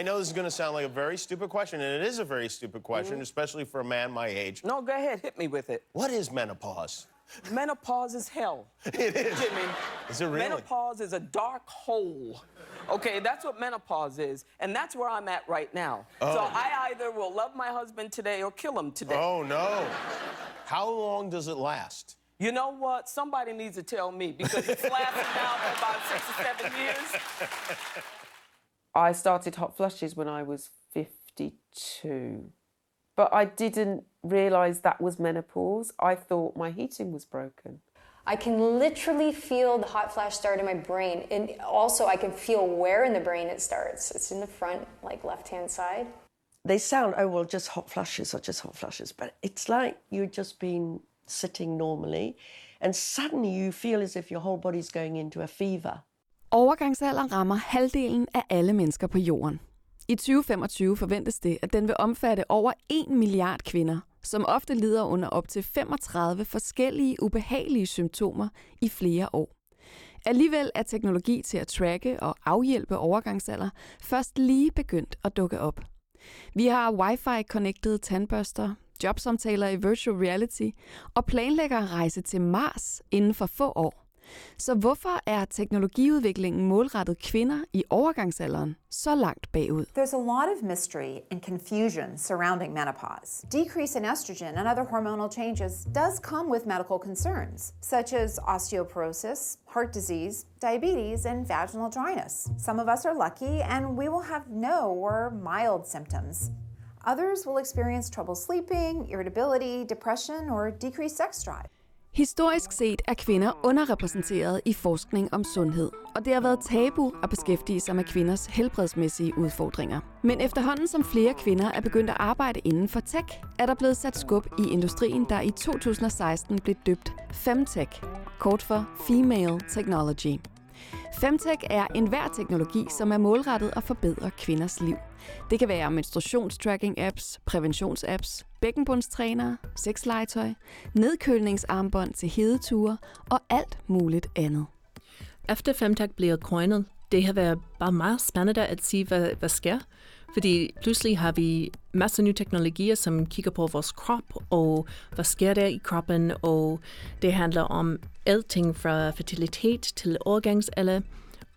I know this is going to sound like a very stupid question, and it is a very stupid question, Mm-hmm. especially for a man my age. No, go ahead, hit me with it. What is menopause? Menopause is hell. It is. Jimmy. Is it really? Menopause is a dark hole. Okay, that's what menopause is, and that's where I'm at right now. So I either will love my husband today or kill him today. Oh, no. How long does it last? You know what? Somebody needs to tell me because it's lasted now for about six or seven years. I started hot flushes when I was 52. But I didn't realize that was menopause. I thought my heating was broken. I can literally feel the hot flash start in my brain. And also, I can feel where in the brain it starts. It's in the front, like left hand side. They sound, oh, well, just hot flushes or just hot flushes. But it's like you've just been sitting normally, and suddenly you feel as if your whole body's going into a fever. Overgangsalderen rammer halvdelen af alle mennesker på jorden. I 2025 forventes det, at den vil omfatte over 1 milliard kvinder, som ofte lider under op til 35 forskellige ubehagelige symptomer i flere år. Alligevel er teknologi til at tracke og afhjælpe overgangsalder først lige begyndt at dukke op. Vi har wifi-connected tandbørster, jobsamtaler i virtual reality og planlægger at rejse til Mars inden for få år. Så hvorfor er teknologiudviklingen målrettet kvinder i overgangsalderen så langt bagud? There's a lot of mystery and confusion surrounding menopause. Decrease in estrogen and other hormonal changes does come with medical concerns, such as osteoporosis, heart disease, diabetes, and vaginal dryness. Some of us are lucky and we will have no or mild symptoms. Others will experience trouble sleeping, irritability, depression, or decreased sex drive. Historisk set er kvinder underrepræsenteret i forskning om sundhed, og det har været tabu at beskæftige sig med kvinders helbredsmæssige udfordringer. Men efterhånden som flere kvinder er begyndt at arbejde inden for tech, er der blevet sat skub i industrien, der i 2016 blev døbt Femtech, kort for Female Technology. Femtech er enhver teknologi, som er målrettet at forbedre kvinders liv. Det kan være menstruationstracking-apps, præventionsapps, bækkenbundstrænere, sexlegetøj, nedkølningsarmbånd til hedeture og alt muligt andet. Efter Femtech bliver coinet, det har været bare meget spændende at se, hvad, hvad sker. Fordi pludselig har vi masser af nye teknologier, som kigger på vores krop, og hvad sker der i kroppen, og det handler om alting fra fertilitet til overgangsalder,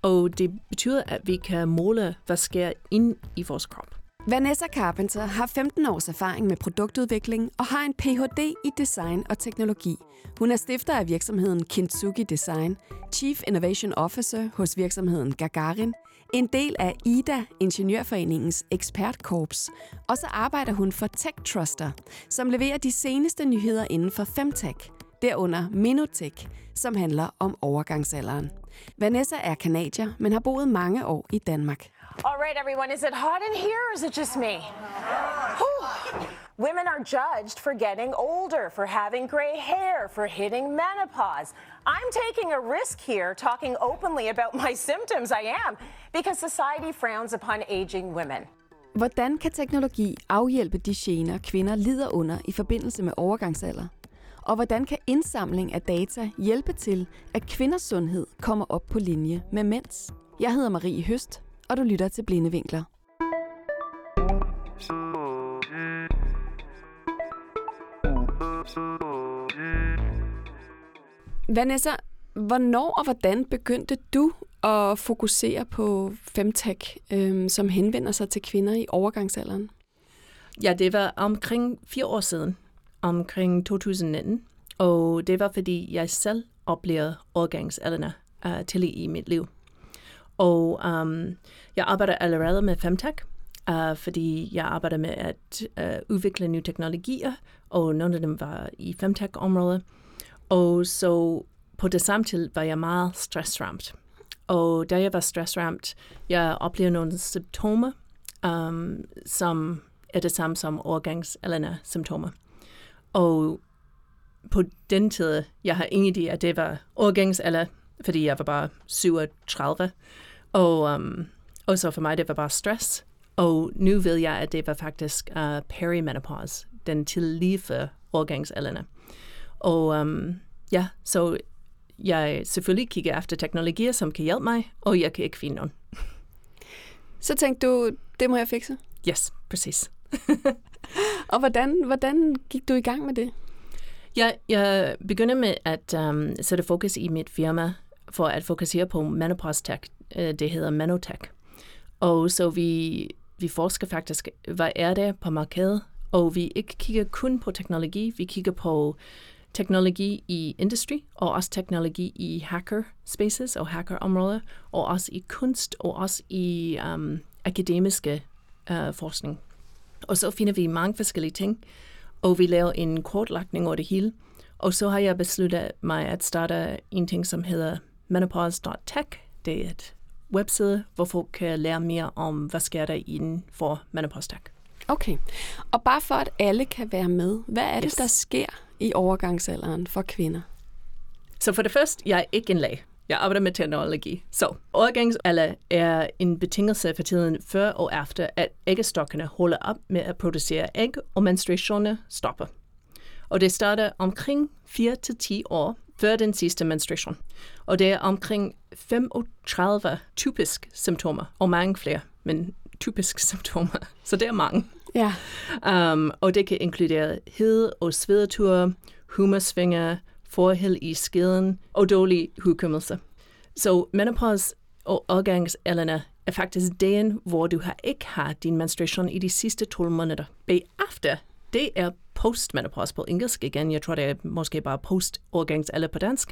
og det betyder, at vi kan måle, hvad sker ind i vores krop. Vanessa Carpenter har 15 års erfaring med produktudvikling og har en Ph.D. i design og teknologi. Hun er stifter af virksomheden Kintsugi Design, Chief Innovation Officer hos virksomheden Gagarin, en del af IDA, Ingeniørforeningens ekspertkorps, og så arbejder hun for Tech Truster, som leverer de seneste nyheder inden for femtech, derunder Minotech, som handler om overgangsalderen. Vanessa er kanadier, men har boet mange år i Danmark. All right, everyone, is it hot in here or is it just me? Whew. Women are judged for getting older, for having gray hair, for hitting menopause. I'm taking a risk here talking openly about my symptoms, I am, because society frowns upon aging women. Hvordan kan teknologi afhjælpe de gener, kvinder lider under i forbindelse med overgangsalder? Og hvordan kan indsamling af data hjælpe til, at kvinders sundhed kommer op på linje med mænds? Jeg hedder Marie Høst, og du lytter til Blinde Vinkler. Vanessa, hvornår og hvordan begyndte du at fokusere på femtech, øhm, som henvender sig til kvinder i overgangsalderen? Ja, det var omkring fire år siden, omkring 2019. Og det var, fordi jeg selv oplevede overgangsalderne uh, øh, til i mit liv. Og um, jeg arbejder allerede med Femtech, uh, fordi jeg arbejder med at uh, udvikle nye teknologier, og nogle af dem var i Femtech-området. Og så på det samtidig var jeg meget stressramt. Og da jeg var stressramt, jeg oplevede nogle symptomer, um, som er det samme som overgangsalderne symptomer. Og på den tid, jeg har ingen idé, at det var overgangsalder, fordi jeg var bare 37. Og, um, og så for mig, det var bare stress. Og nu ved jeg, at det var faktisk uh, perimenopause, den til lige for overgangsalderne. Og um, ja, så jeg selvfølgelig kigger efter teknologier, som kan hjælpe mig, og jeg kan ikke finde nogen. Så tænkte du, det må jeg fikse. Yes, præcis. Og hvordan, hvordan gik du i gang med det? Jeg, jeg begynder med at um, sætte fokus i mit firma for at fokusere på menopause tech. Øh, Det hedder Menotech. Og så vi, vi forsker faktisk, hvad er det på markedet? Og vi ikke kigger kun på teknologi, vi kigger på teknologi i industry, og også teknologi i hacker spaces og hackerområder, og også i kunst, og også i um, akademiske uh, forskning. Og så finder vi mange forskellige ting, og vi laver en kortlagning over det hele. Og så har jeg besluttet mig at starte en ting, som hedder menopause.tech. Det er et webside, hvor folk kan lære mere om, hvad sker der inden for menopause tech. Okay. Og bare for at alle kan være med, hvad er det, Yes. der sker i overgangsalderen for kvinder? Så for det første, jeg er ikke en læge. Jeg arbejder med teknologi. Så overgangsalder er en betingelse for tiden før og efter, at æggestokkene holder op med at producere æg, og menstruationer stopper. Og det starter omkring 4-10 år før den sidste menstruation. Og det er omkring 35 typiske symptomer, og mange flere, men typiske symptomer. Så det er mange. Ja. Um, og det kan inkludere hed og svedetur, humorsvinger, forhæld i skeden og dårlig hukommelse. Så menopause og overgangsalderne er faktisk dagen, hvor du har ikke har din menstruation i de sidste 12 måneder. Bagefter, det er postmenopause på engelsk igen. Jeg tror, det er måske bare post-overgangsalder på dansk.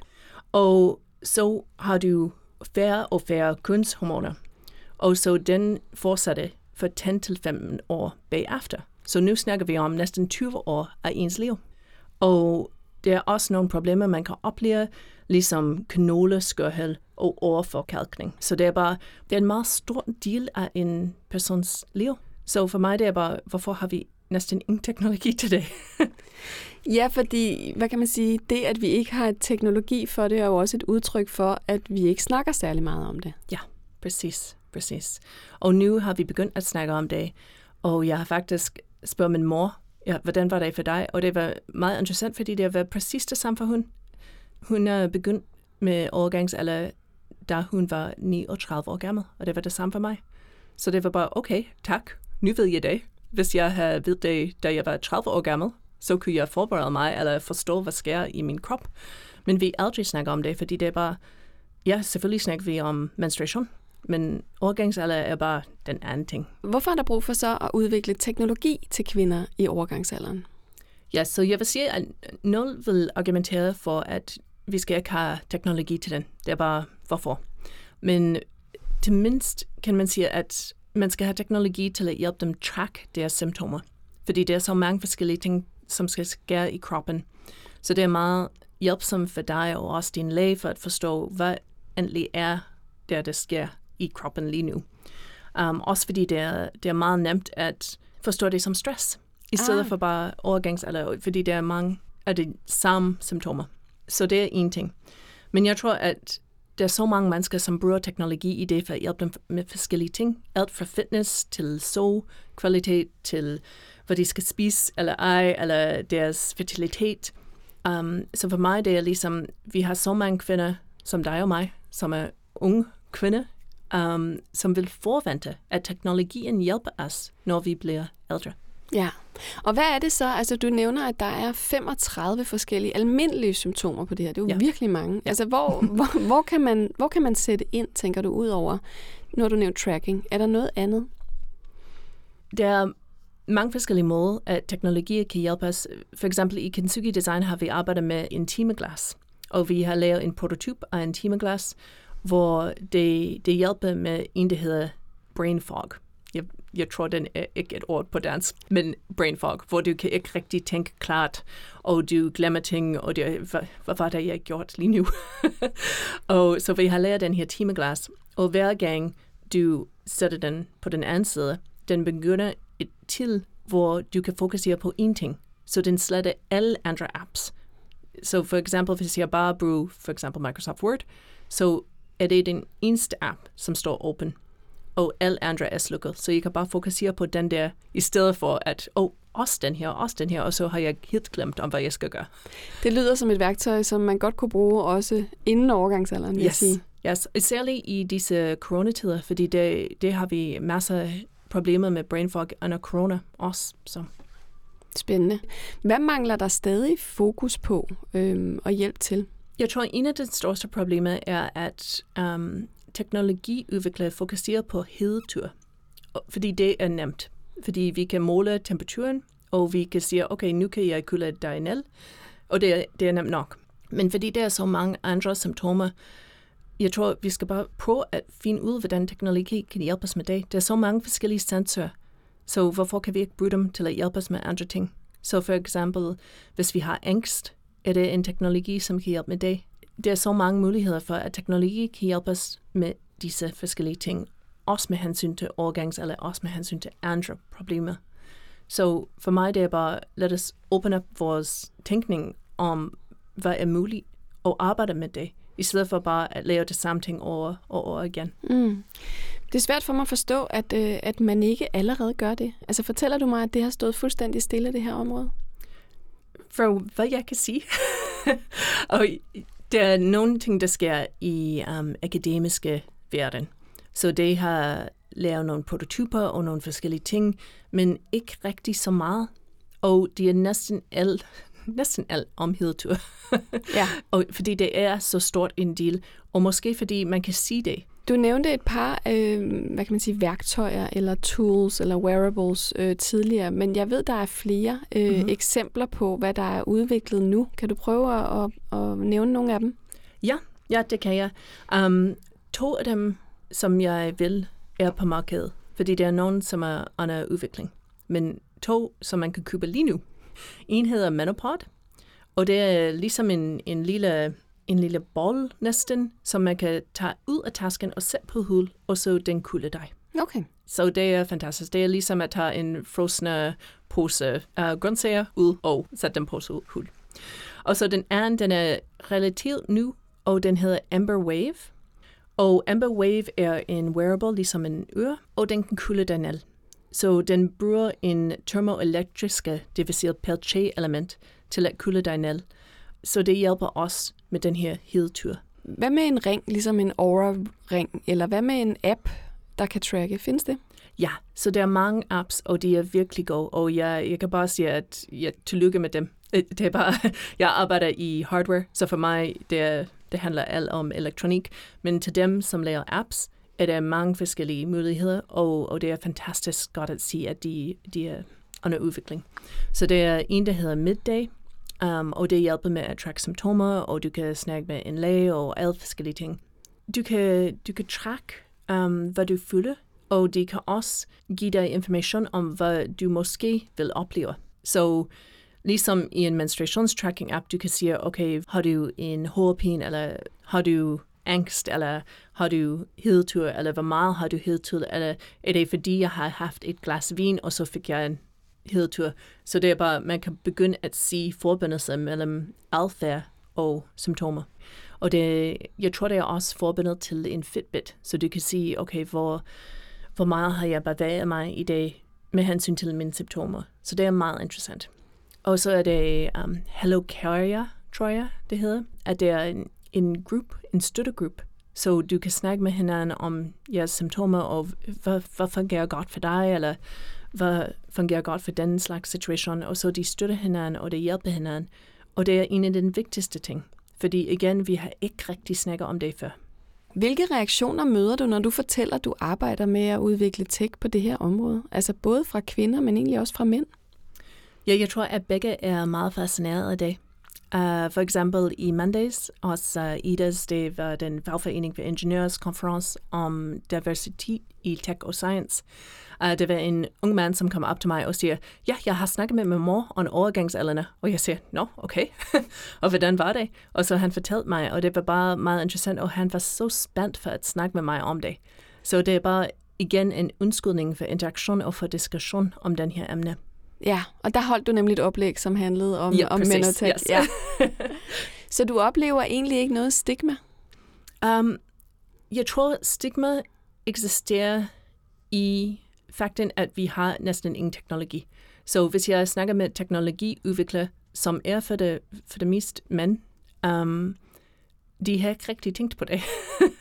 Og så har du færre og færre kønshormoner. Og så den fortsatte for 10-15 år bagefter. Så nu snakker vi om næsten 20 år af ens liv. Og der er også nogle problemer, man kan opleve, ligesom knogleskørhed og overforkalkning. Så det er bare det er en meget stor del af en persons liv. Så for mig det er bare, hvorfor har vi næsten ingen teknologi til det? Ja, fordi, hvad kan man sige, det, at vi ikke har teknologi for det, er jo også et udtryk for, at vi ikke snakker særlig meget om det. Ja, præcis, præcis. Og nu har vi begyndt at snakke om det, og jeg har faktisk spurgt min mor, ja, hvordan var det for dig? Og det var meget interessant, fordi det var præcis det samme for hun. Hun er begyndt med overgangsalder, da hun var 39 år gammel, og det var det samme for mig. Så det var bare, okay, tak, nu ved jeg det. Hvis jeg havde ved det, da jeg var 30 år gammel, så kunne jeg forberede mig, eller forstå, hvad sker i min krop. Men vi aldrig snakker om det, fordi det er bare, ja, selvfølgelig snakker vi om menstruation, men overgangsalder er bare den anden ting. Hvorfor er der brug for så at udvikle teknologi til kvinder i overgangsalderen? Ja, så jeg vil sige, at nul vil argumentere for, at vi skal ikke have teknologi til den. Det er bare, hvorfor. Men til mindst kan man sige, at man skal have teknologi til at hjælpe dem track deres symptomer. Fordi der er så mange forskellige ting, som skal ske i kroppen. Så det er meget hjælpsomt for dig og også din læge for at forstå, hvad endelig er der, der sker i kroppen lige nu. Um, også fordi det er, det er meget nemt at forstå det som stress, i stedet Ah. for bare overgangsalder, fordi der er mange af de samme symptomer. Så det er en ting. Men jeg tror, at der er så mange mennesker, som bruger teknologi i det for at hjælpe dem med forskellige ting. Alt fra fitness til sovekvalitet til hvad de skal spise eller ej, eller deres fertilitet. Um, så for mig det er ligesom, vi har så mange kvinder, som dig og mig, som er unge kvinder, um, som vil forvente, at teknologien hjælper os, når vi bliver ældre. Ja, og hvad er det så? Altså, du nævner, at der er 35 forskellige almindelige symptomer på det her. Det er jo ja. Virkelig mange. Ja. Altså, hvor, hvor, hvor, kan man, hvor kan man sætte ind, tænker du, ud over, har du nævnt tracking. Er der noget andet? Der er mange forskellige måder, at teknologier kan hjælpe os. For eksempel i Kintsugi Design har vi arbejdet med en timeglas, og vi har lavet en prototyp af en timeglas, hvor det, det hjælper med en, der hedder brain fog. Jeg, jeg tror, den er ikke et ord på dansk, men brain fog, hvor du kan ikke rigtig tænke klart, og du glemmer ting, og det, hvad, hvad var det, jeg gjort lige nu? og så vi har lært den her timeglas, og hver gang du sætter den på den anden side, den begynder et til, hvor du kan fokusere på én ting. Så den sletter alle andre apps. Så for eksempel, hvis jeg bare bruger for eksempel Microsoft Word, så er det den eneste app, som står åben. Og alle andre er slukket. Så jeg kan bare fokusere på den der, i stedet for at, åh, oh, også den her, også den her, og så har jeg helt glemt om, hvad jeg skal gøre. Det lyder som et værktøj, som man godt kunne bruge også inden overgangsalderen, vil Yes. sige. Yes, særligt i disse coronatider, fordi det, det har vi masser af problemer med brain fog under corona også. Så. Spændende. Hvad mangler der stadig fokus på øhm, og hjælp til? Jeg tror, en af de største problemer er, at um, teknologiudviklere fokuserer på hedetur. Fordi det er nemt. Fordi vi kan måle temperaturen, og vi kan sige, okay, nu kan jeg køle dig ned, og det er, det er nemt nok. Men fordi der er så mange andre symptomer, jeg tror, vi skal bare prøve at finde ud, hvordan teknologi kan hjælpe os med det. Der er så mange forskellige sensorer, så hvorfor kan vi ikke bruge dem til at hjælpe os med andre ting? Så for eksempel, hvis vi har angst, er det en teknologi, som kan hjælpe med det. Der er så mange muligheder for, at teknologi kan hjælpe os med disse forskellige ting. Også med hensyn til overgangs, eller også med hensyn til andre problemer. Så for mig det er bare, lad os åbne op vores tænkning om, hvad er muligt, og arbejde med det, i stedet for bare at lave det samme ting over og over igen. Mm. Det er svært for mig at forstå, at, øh, at man ikke allerede gør det. Altså fortæller du mig, at det har stået fuldstændig stille, det her område? For hvad jeg kan sige. og der er nogle ting, der sker i um, akademiske verden. Så det har lavet nogle prototyper og nogle forskellige ting, men ikke rigtig så meget. Og det er næsten alt, næsten alt om hedetur. ja. og fordi det er så stort en del, og måske fordi man kan sige det. Du nævnte et par, øh, hvad kan man sige, værktøjer eller tools eller wearables øh, tidligere, men jeg ved, der er flere øh, mm-hmm. eksempler på, hvad der er udviklet nu. Kan du prøve at, at, at nævne nogle af dem? Ja, ja det kan jeg. Um, to af dem, som jeg vil, er på markedet, fordi der er nogen, som er under udvikling. Men to, som man kan købe lige nu. En hedder Menopod, og det er ligesom en, en lille en lille bold næsten, som man kan tage ud af tasken og sætte på hul, og så den kulde dig. Okay. Så det er fantastisk. Det er ligesom at tage en frosne pose af grøntsager ud og sætte den på hul. Og så den anden, den er relativt ny, og den hedder Amber Wave. Og Amber Wave er en wearable, ligesom en øre, og den kan kulde den el. Så den bruger en termoelektriske, det vil sige Peltier-element, til at kulde dig el. Så det hjælper os med den her hedetur. Hvad med en ring, ligesom en Aura-ring, eller hvad med en app, der kan tracke? Findes det? Ja, så der er mange apps, og de er virkelig gode, og jeg, jeg kan bare sige, at jeg tillykke med dem. Det er bare, jeg arbejder i hardware, så for mig, det, er, det handler alt om elektronik, men til dem, som laver apps, er der mange forskellige muligheder, og, og det er fantastisk godt at sige, at de, de er under udvikling. Så det er en, der hedder Midday, Um, og det hjælper med at trække symptomer, og du kan snakke med en læge og alle forskellige ting. Du kan, du kan track, um, hvad du føler, og det kan også give dig information om, hvad du måske vil opleve. Så ligesom i en menstruationstracking app, du kan sige, okay, har du en hovedpine, eller har du angst, eller har du hedetur, eller hvor meget har du hedetur, eller er det fordi, jeg har haft et glas vin, og så fik jeg en hedetur. Så det er bare, man kan begynde at se forbindelse mellem adfærd og symptomer. Og det, jeg tror, det er også forbindet til en Fitbit, så du kan sige, okay, hvor, hvor meget har jeg bevæget mig i dag med hensyn til mine symptomer. Så det er meget interessant. Og så er det um, Hello Carrier, tror jeg, det hedder, at det er en, en gruppe, en støttegruppe, så du kan snakke med hinanden om jeres symptomer, og hvad, hvad fungerer godt for dig, eller hvad fungerer godt for den slags situation, og så de støtter hinanden, og det hjælper hinanden. Og det er en af de vigtigste ting. Fordi igen, vi har ikke rigtig snakket om det før. Hvilke reaktioner møder du, når du fortæller, at du arbejder med at udvikle tech på det her område? Altså både fra kvinder, men egentlig også fra mænd? Ja, jeg tror, at begge er meget fascineret af det. Uh, for eksempel i mandags hos uh, IDAS, det var den fagforening for ingeniørs konference om diversitet i tech og science. Uh, det var en ung mand, som kom op til mig og siger, ja, jeg har snakket med min mor om overgangsalderne. Og jeg siger, nå, okay. og hvordan var det? Og så han fortalte mig, og det var bare meget interessant, og han var så spændt for at snakke med mig om det. Så det er bare igen en undskyldning for interaktion og for diskussion om den her emne. Ja, og der holdt du nemlig et oplæg, som handlede om, ja, om menotech. Yes. Ja. Så du oplever egentlig ikke noget stigma? Um, jeg tror, stigma eksisterer i fakten, at vi har næsten ingen teknologi. Så hvis jeg snakker med teknologiudviklere, som er for det, for det mest mænd, um, de har ikke rigtig tænkt på det.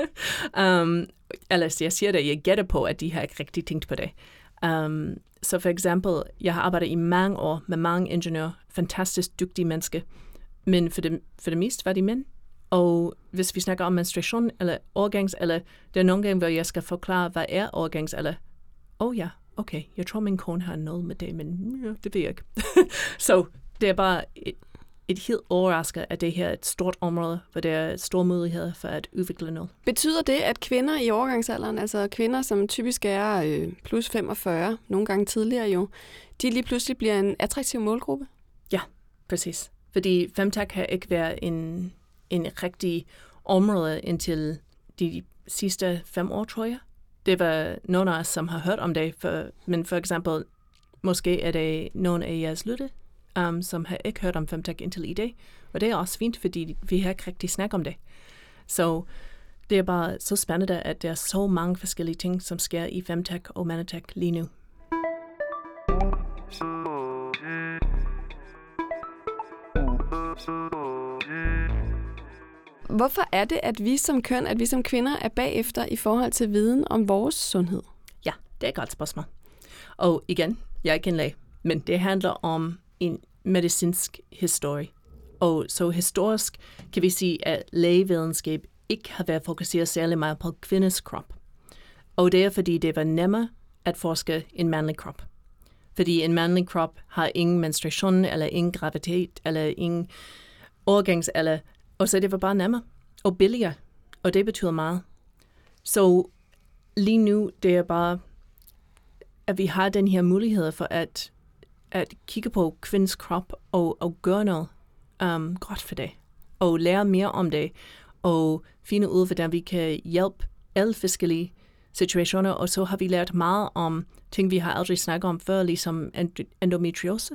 um, eller jeg siger det, jeg gætter på, at de har ikke rigtig tænkt på det. Um, så for eksempel, jeg har arbejdet i mange år med mange ingeniører, fantastisk dygtige mennesker, men for det, for det meste var de mænd. Og hvis vi snakker om menstruation eller overgangsalder, der er nogle gange, hvor jeg skal forklare, hvad er overgangsalder. Åh oh, ja, okay, jeg tror, min kone har noget med det, men ja, det ved jeg ikke. så det er bare et, helt overrasket, at det her er et stort område, hvor der er store muligheder for at udvikle noget. Betyder det, at kvinder i overgangsalderen, altså kvinder, som typisk er øh, plus 45, nogle gange tidligere jo, de lige pludselig bliver en attraktiv målgruppe? Ja, præcis. Fordi femtech har ikke været en, en rigtig område indtil de sidste fem år, tror jeg. Det var nogen af os, som har hørt om det, for, men for eksempel, måske er det nogle af jeres lytte, um, som har ikke hørt om femtech indtil i dag. Og det er også fint, fordi vi har ikke rigtig snakket om det. Så det er bare så spændende, at der er så mange forskellige ting, som sker i femtech og manatech lige nu. Hvorfor er det, at vi som køn, at vi som kvinder er bagefter i forhold til viden om vores sundhed? Ja, det er et godt spørgsmål. Og igen, jeg er ikke en læge, men det handler om en medicinsk historie. Og så historisk kan vi sige, at lægevidenskab ikke har været fokuseret særlig meget på kvinders krop. Og det er fordi, det var nemmere at forske en mandlig krop. Fordi en mandlig krop har ingen menstruation, eller ingen graviditet, eller ingen overgangsalder, og så det var bare nemmere og billigere, og det betyder meget. Så lige nu, det er bare, at vi har den her mulighed for at, at kigge på kvindens krop og, og gøre noget um, godt for det, og lære mere om det, og finde ud, hvordan vi kan hjælpe alle forskellige situationer, og så har vi lært meget om ting, vi har aldrig snakket om før, ligesom endometriose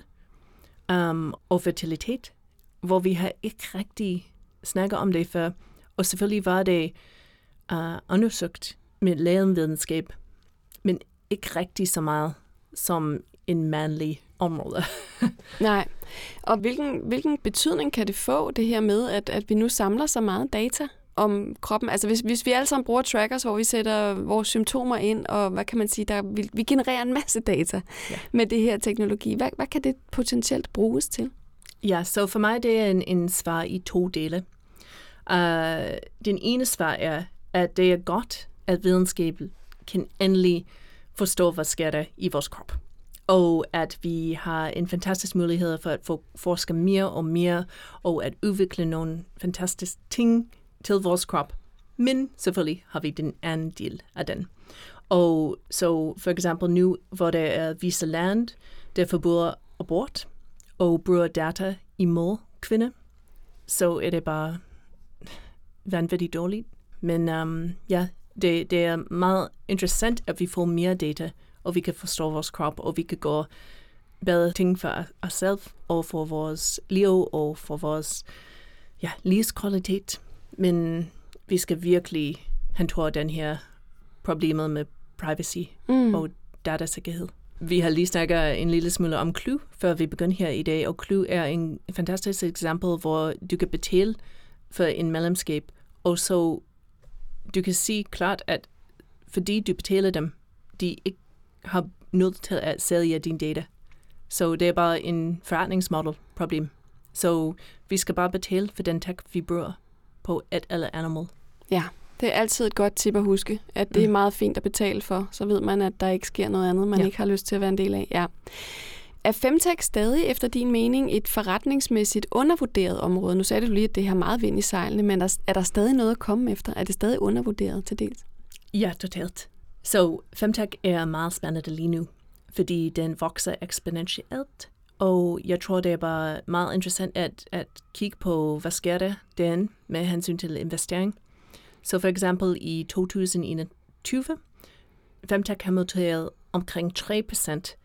um, og fertilitet, hvor vi har ikke rigtig snakket om det før. Og selvfølgelig var det uh, undersøgt med lægevidenskab, men ikke rigtig så meget som en mandlig område. Nej. Og hvilken, hvilken betydning kan det få, det her med, at, at vi nu samler så meget data om kroppen? Altså hvis, hvis vi alle sammen bruger trackers, hvor vi sætter vores symptomer ind, og hvad kan man sige, der, vi, vi genererer en masse data ja. med det her teknologi. Hvad, hvad kan det potentielt bruges til? Ja, så for mig det er en, en svar i to dele. Uh, den ene svar er, at det er godt, at videnskab kan endelig forstå, hvad sker der i vores krop. Og at vi har en fantastisk mulighed for at få forske mere og mere, og at udvikle nogle fantastiske ting til vores krop. Men selvfølgelig har vi den anden del af den. Og så for eksempel nu, hvor der er visse land, der forbyder abort og bruger data imod kvinder, så er det bare vanvittigt dårligt. Men um, ja, det, det er meget interessant, at vi får mere data, og vi kan forstå vores krop, og vi kan gøre bedre ting for os selv, og for vores liv, og for vores ja, livskvalitet. Men vi skal virkelig hente den her problemet med privacy mm. og datasikkerhed. Vi har lige snakket en lille smule om Clue, før vi begyndte her i dag, og Clue er en fantastisk eksempel, hvor du kan betale for en medlemskab, og så du kan sige klart, at fordi du betaler dem, de ikke har nødt til at sælge dine data. Så det er bare en forretningsmodel problem. Så vi skal bare betale for den tech, vi bruger på et eller andet måde. Ja, det er altid et godt tip at huske, at det mm. er meget fint at betale for. Så ved man, at der ikke sker noget andet, man ja. ikke har lyst til at være en del af. Ja. Er Femtech stadig efter din mening et forretningsmæssigt undervurderet område? Nu sagde du lige, at det har meget vind i sejlene, men er der stadig noget at komme efter? Er det stadig undervurderet til dels? Ja, totalt. Så Femtech er meget spændende lige nu, fordi den vokser eksponentielt. Og jeg tror, det er bare meget interessant at, at kigge på, hvad sker der den med hensyn til investering. Så for eksempel i 2021, Femtech har modtaget omkring 3%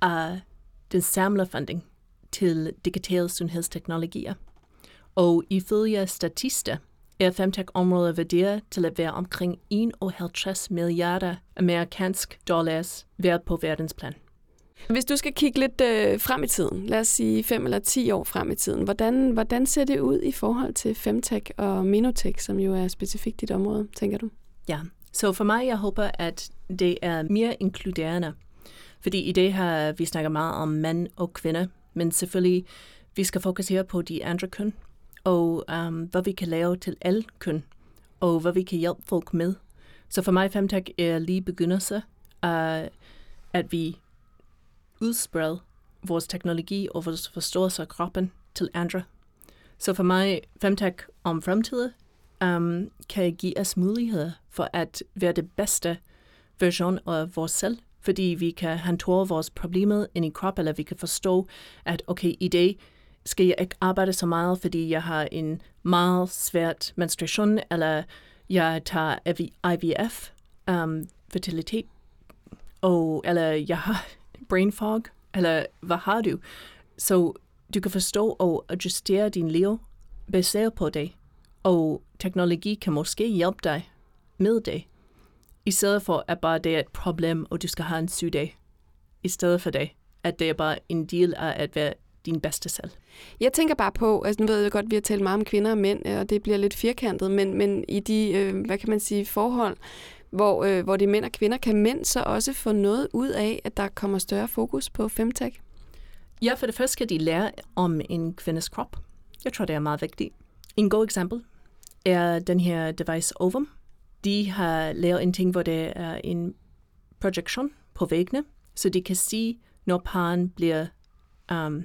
af den samlede funding til digitale sundhedsteknologier. Og ifølge statister er Femtech-området vurderet til at være omkring 51 milliarder amerikansk dollars værd på verdensplan. Hvis du skal kigge lidt øh, frem i tiden, lad os sige 5 eller 10 år frem i tiden, hvordan, hvordan ser det ud i forhold til Femtech og Minotech, som jo er specifikt dit område, tænker du? Ja, så for mig, jeg håber, at det er mere inkluderende. Fordi i det her, vi snakker meget om mænd og kvinder, men selvfølgelig, vi skal fokusere på de andre køn, og um, hvad vi kan lave til alle køn, og hvad vi kan hjælpe folk med. Så for mig, Femtech er lige begyndelse af, at vi udspreder vores teknologi og vores forståelse af kroppen til andre. Så for mig, Femtech om fremtiden um, kan give os muligheder for at være det bedste version af vores selv, fordi vi kan håndtere vores problemer ind i kroppen, eller vi kan forstå, at okay, i dag skal jeg ikke arbejde så meget, fordi jeg har en meget svært menstruation, eller jeg tager IVF, um, fertilitet, og, eller jeg har brain fog, eller hvad har du? Så du kan forstå og adjustere din liv baseret på det, og teknologi kan måske hjælpe dig med det, i stedet for at bare det er et problem, og du skal have en syg dag. I stedet for det, at det er bare en del af at være din bedste selv. Jeg tænker bare på, altså nu ved jeg godt, vi har talt meget om kvinder og mænd, og det bliver lidt firkantet, men, men i de, øh, hvad kan man sige, forhold, hvor, øh, hvor det er mænd og kvinder, kan mænd så også få noget ud af, at der kommer større fokus på femtech? Ja, for det første skal de lære om en kvindes krop. Jeg tror, det er meget vigtigt. En god eksempel er den her device Ovum. De har lavet en ting, hvor det er en projektion på væggene, så de kan se, når paren bliver um,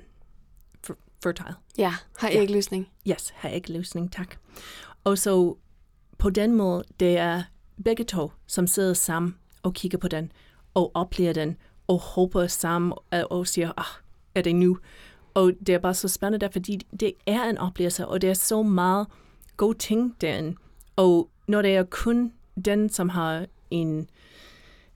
fertile. Ja, har ægløsning. Ja. Yes, har ægløsning, tak. Og så på den måde, det er begge to, som sidder sammen og kigger på den, og oplever den, og håber sammen, og siger, ah, er det nu? Og det er bare så spændende, fordi det er en oplevelse, og det er så meget gode ting derinde. Og når det er kun den, som har en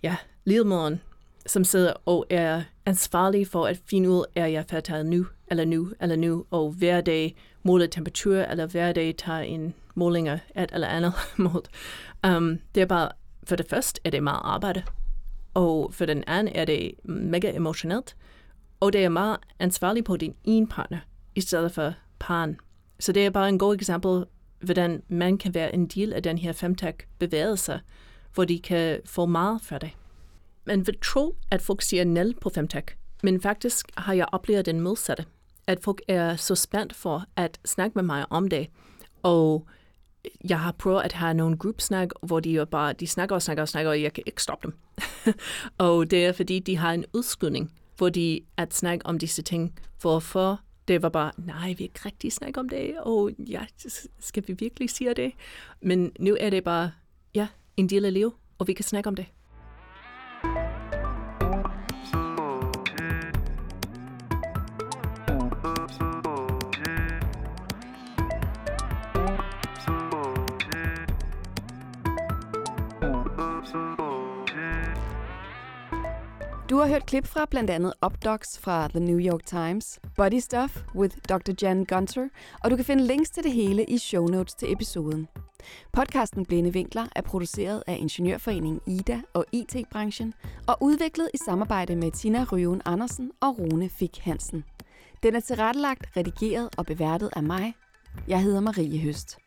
ja, livmoderen, som sidder og er ansvarlig for at finde ud, er jeg færdig nu, eller nu, eller nu, og hver dag måler temperatur, eller hver dag tager en måling af et eller andet mod. Um, det er bare, for det første er det meget arbejde, og for den anden er det mega emotionelt, og det er meget ansvarligt på din ene partner, i stedet for paren. Så det er bare en god eksempel, hvordan man kan være en del af den her femtech-bevægelse, hvor de kan få meget for det. Man vil tro, at folk siger nul på femtech, men faktisk har jeg oplevet den modsatte. At folk er så spændt for at snakke med mig om det, og jeg har prøvet at have nogle gruppesnak, hvor de jo bare de snakker og snakker og snakker, og jeg kan ikke stoppe dem. og det er fordi, de har en udskydning, hvor de at snakke om disse ting, hvorfor det var bare, nej, vi ikke rigtig snakke om det, og ja, skal vi virkelig sige det? Men nu er det bare, ja, en del af livet, og vi kan snakke om det. Du har hørt klip fra blandt andet Updocs fra The New York Times, Body Stuff with Dr. Jan Gunter, og du kan finde links til det hele i show notes til episoden. Podcasten Blinde Vinkler er produceret af Ingeniørforeningen Ida og IT-branchen og udviklet i samarbejde med Tina Røven Andersen og Rune Fik Hansen. Den er tilrettelagt, redigeret og beværtet af mig. Jeg hedder Marie Høst.